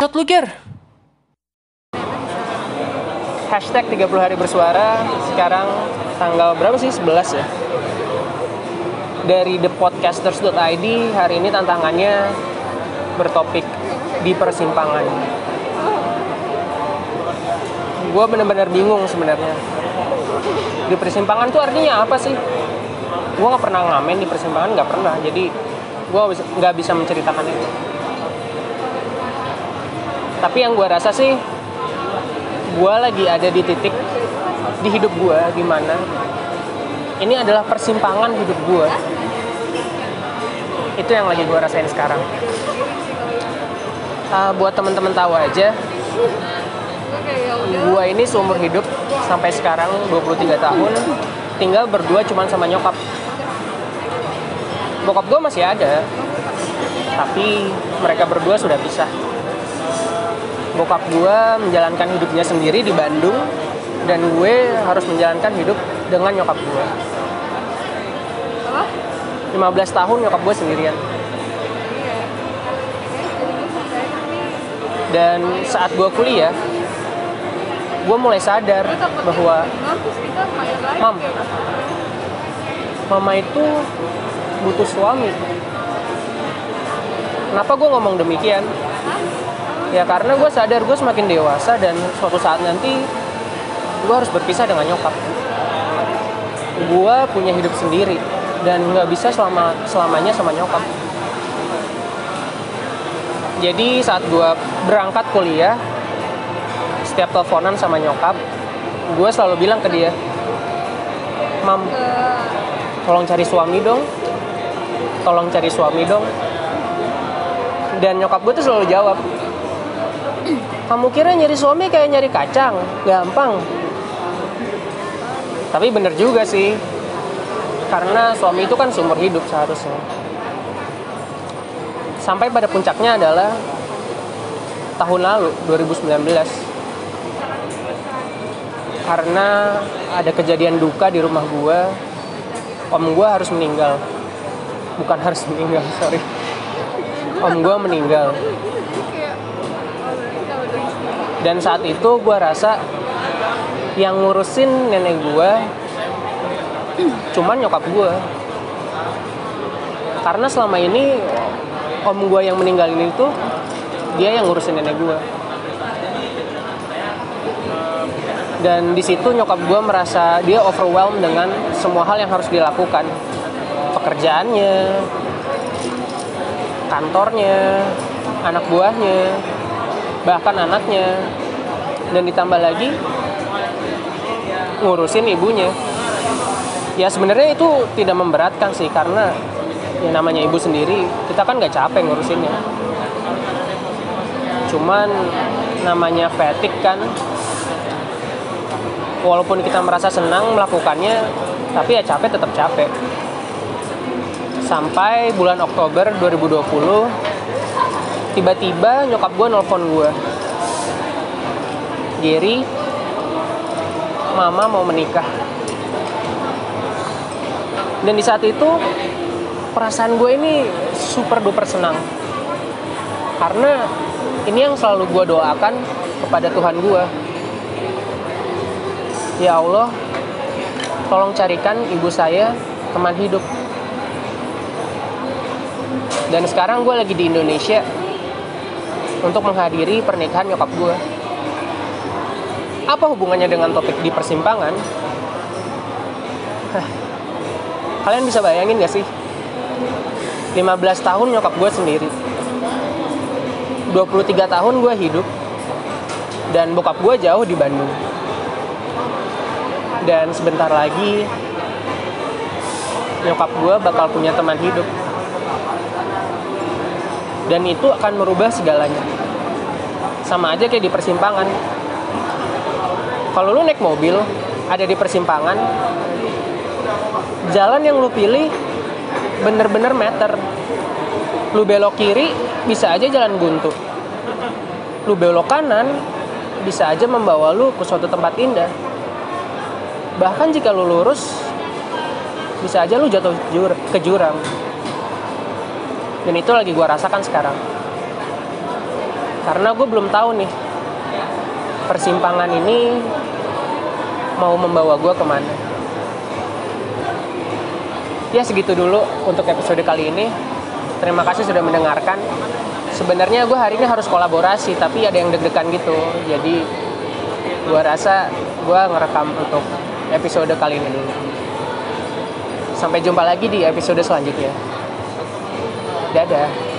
Bacot lu, Ger. Hashtag 30 hari bersuara sekarang tanggal berapa sih? 11 ya. Dari thepodcasters.id hari ini tantangannya bertopik di persimpangan. Gue bener-bener bingung sebenarnya. Di persimpangan tuh artinya apa sih? Gue nggak pernah ngamen di persimpangan, nggak pernah. Jadi gue nggak bisa menceritakan itu. Tapi yang gue rasa sih, gue lagi ada di titik di hidup gue di mana ini adalah persimpangan hidup gue. Itu yang lagi gue rasain sekarang. Uh, buat teman-teman tahu aja, gue ini seumur hidup sampai sekarang 23 tahun tinggal berdua cuman sama nyokap. Bokap gue masih ada, tapi mereka berdua sudah pisah bokap gue menjalankan hidupnya sendiri di Bandung dan gue harus menjalankan hidup dengan nyokap gue 15 tahun nyokap gue sendirian. Dan saat gue kuliah gue mulai sadar bahwa mam. mama itu butuh suami. Kenapa gue ngomong demikian ya karena gue sadar gue semakin dewasa dan suatu saat nanti gue harus berpisah dengan nyokap. Gue punya hidup sendiri dan nggak bisa selama selamanya sama nyokap. Jadi saat gue berangkat kuliah setiap teleponan sama nyokap gue selalu bilang ke dia mam tolong cari suami dong. Tolong cari suami dong. Dan nyokap gue tuh selalu jawab kamu kira nyari suami kayak nyari kacang? Gampang. Tapi bener juga sih. Karena suami itu kan sumber hidup seharusnya. Sampai pada puncaknya adalah tahun lalu 2019 karena ada kejadian duka di rumah gue om gue harus meninggal. Bukan harus meninggal sorry. Om gue meninggal dan saat itu gue rasa yang ngurusin nenek gue cuman nyokap gue karena selama ini om gue yang meninggal ini tuh dia yang ngurusin nenek gue dan di situ nyokap gue merasa dia overwhelmed dengan semua hal yang harus dilakukan. Pekerjaannya kantornya anak buahnya bahkan anaknya. Dan ditambah lagi ngurusin ibunya. Ya sebenarnya itu tidak memberatkan sih karena ya namanya ibu sendiri kita kan nggak capek ngurusinnya. Cuman namanya fatigue kan walaupun kita merasa senang melakukannya tapi ya capek tetap capek. Sampai bulan Oktober 2020 tiba-tiba nyokap gue nelfon gue Gary mama mau menikah. Dan di saat itu perasaan gue ini super duper senang. Karena ini yang selalu gue doakan kepada Tuhan gue ya Allah tolong carikan ibu saya teman hidup. Dan sekarang gue lagi di Indonesia untuk menghadiri pernikahan nyokap gue. Apa hubungannya dengan topik di persimpangan? Hah. Kalian bisa bayangin gak sih? 15 tahun nyokap gue sendiri. 23 tahun gue hidup. Dan bokap gue jauh di Bandung. Dan sebentar lagi nyokap gue bakal punya teman hidup dan itu akan merubah segalanya. Sama aja kayak di persimpangan. Kalau lu naik mobil ada di persimpangan jalan yang lu pilih bener-bener meter lu belok kiri bisa aja jalan buntu. Lu belok kanan bisa aja membawa lu ke suatu tempat indah. Bahkan jika lu lurus bisa aja lu jatuh ke jurang dan itu lagi gue rasakan sekarang. Karena gue belum tahu nih persimpangan ini mau membawa gue ke mana. Ya segitu dulu untuk episode kali ini. Terima kasih sudah mendengarkan. Sebenarnya gue hari ini harus kolaborasi tapi ada yang deg-degan gitu. Jadi gue rasa gue ngerekam untuk episode kali ini dulu. Sampai jumpa lagi di episode selanjutnya dadah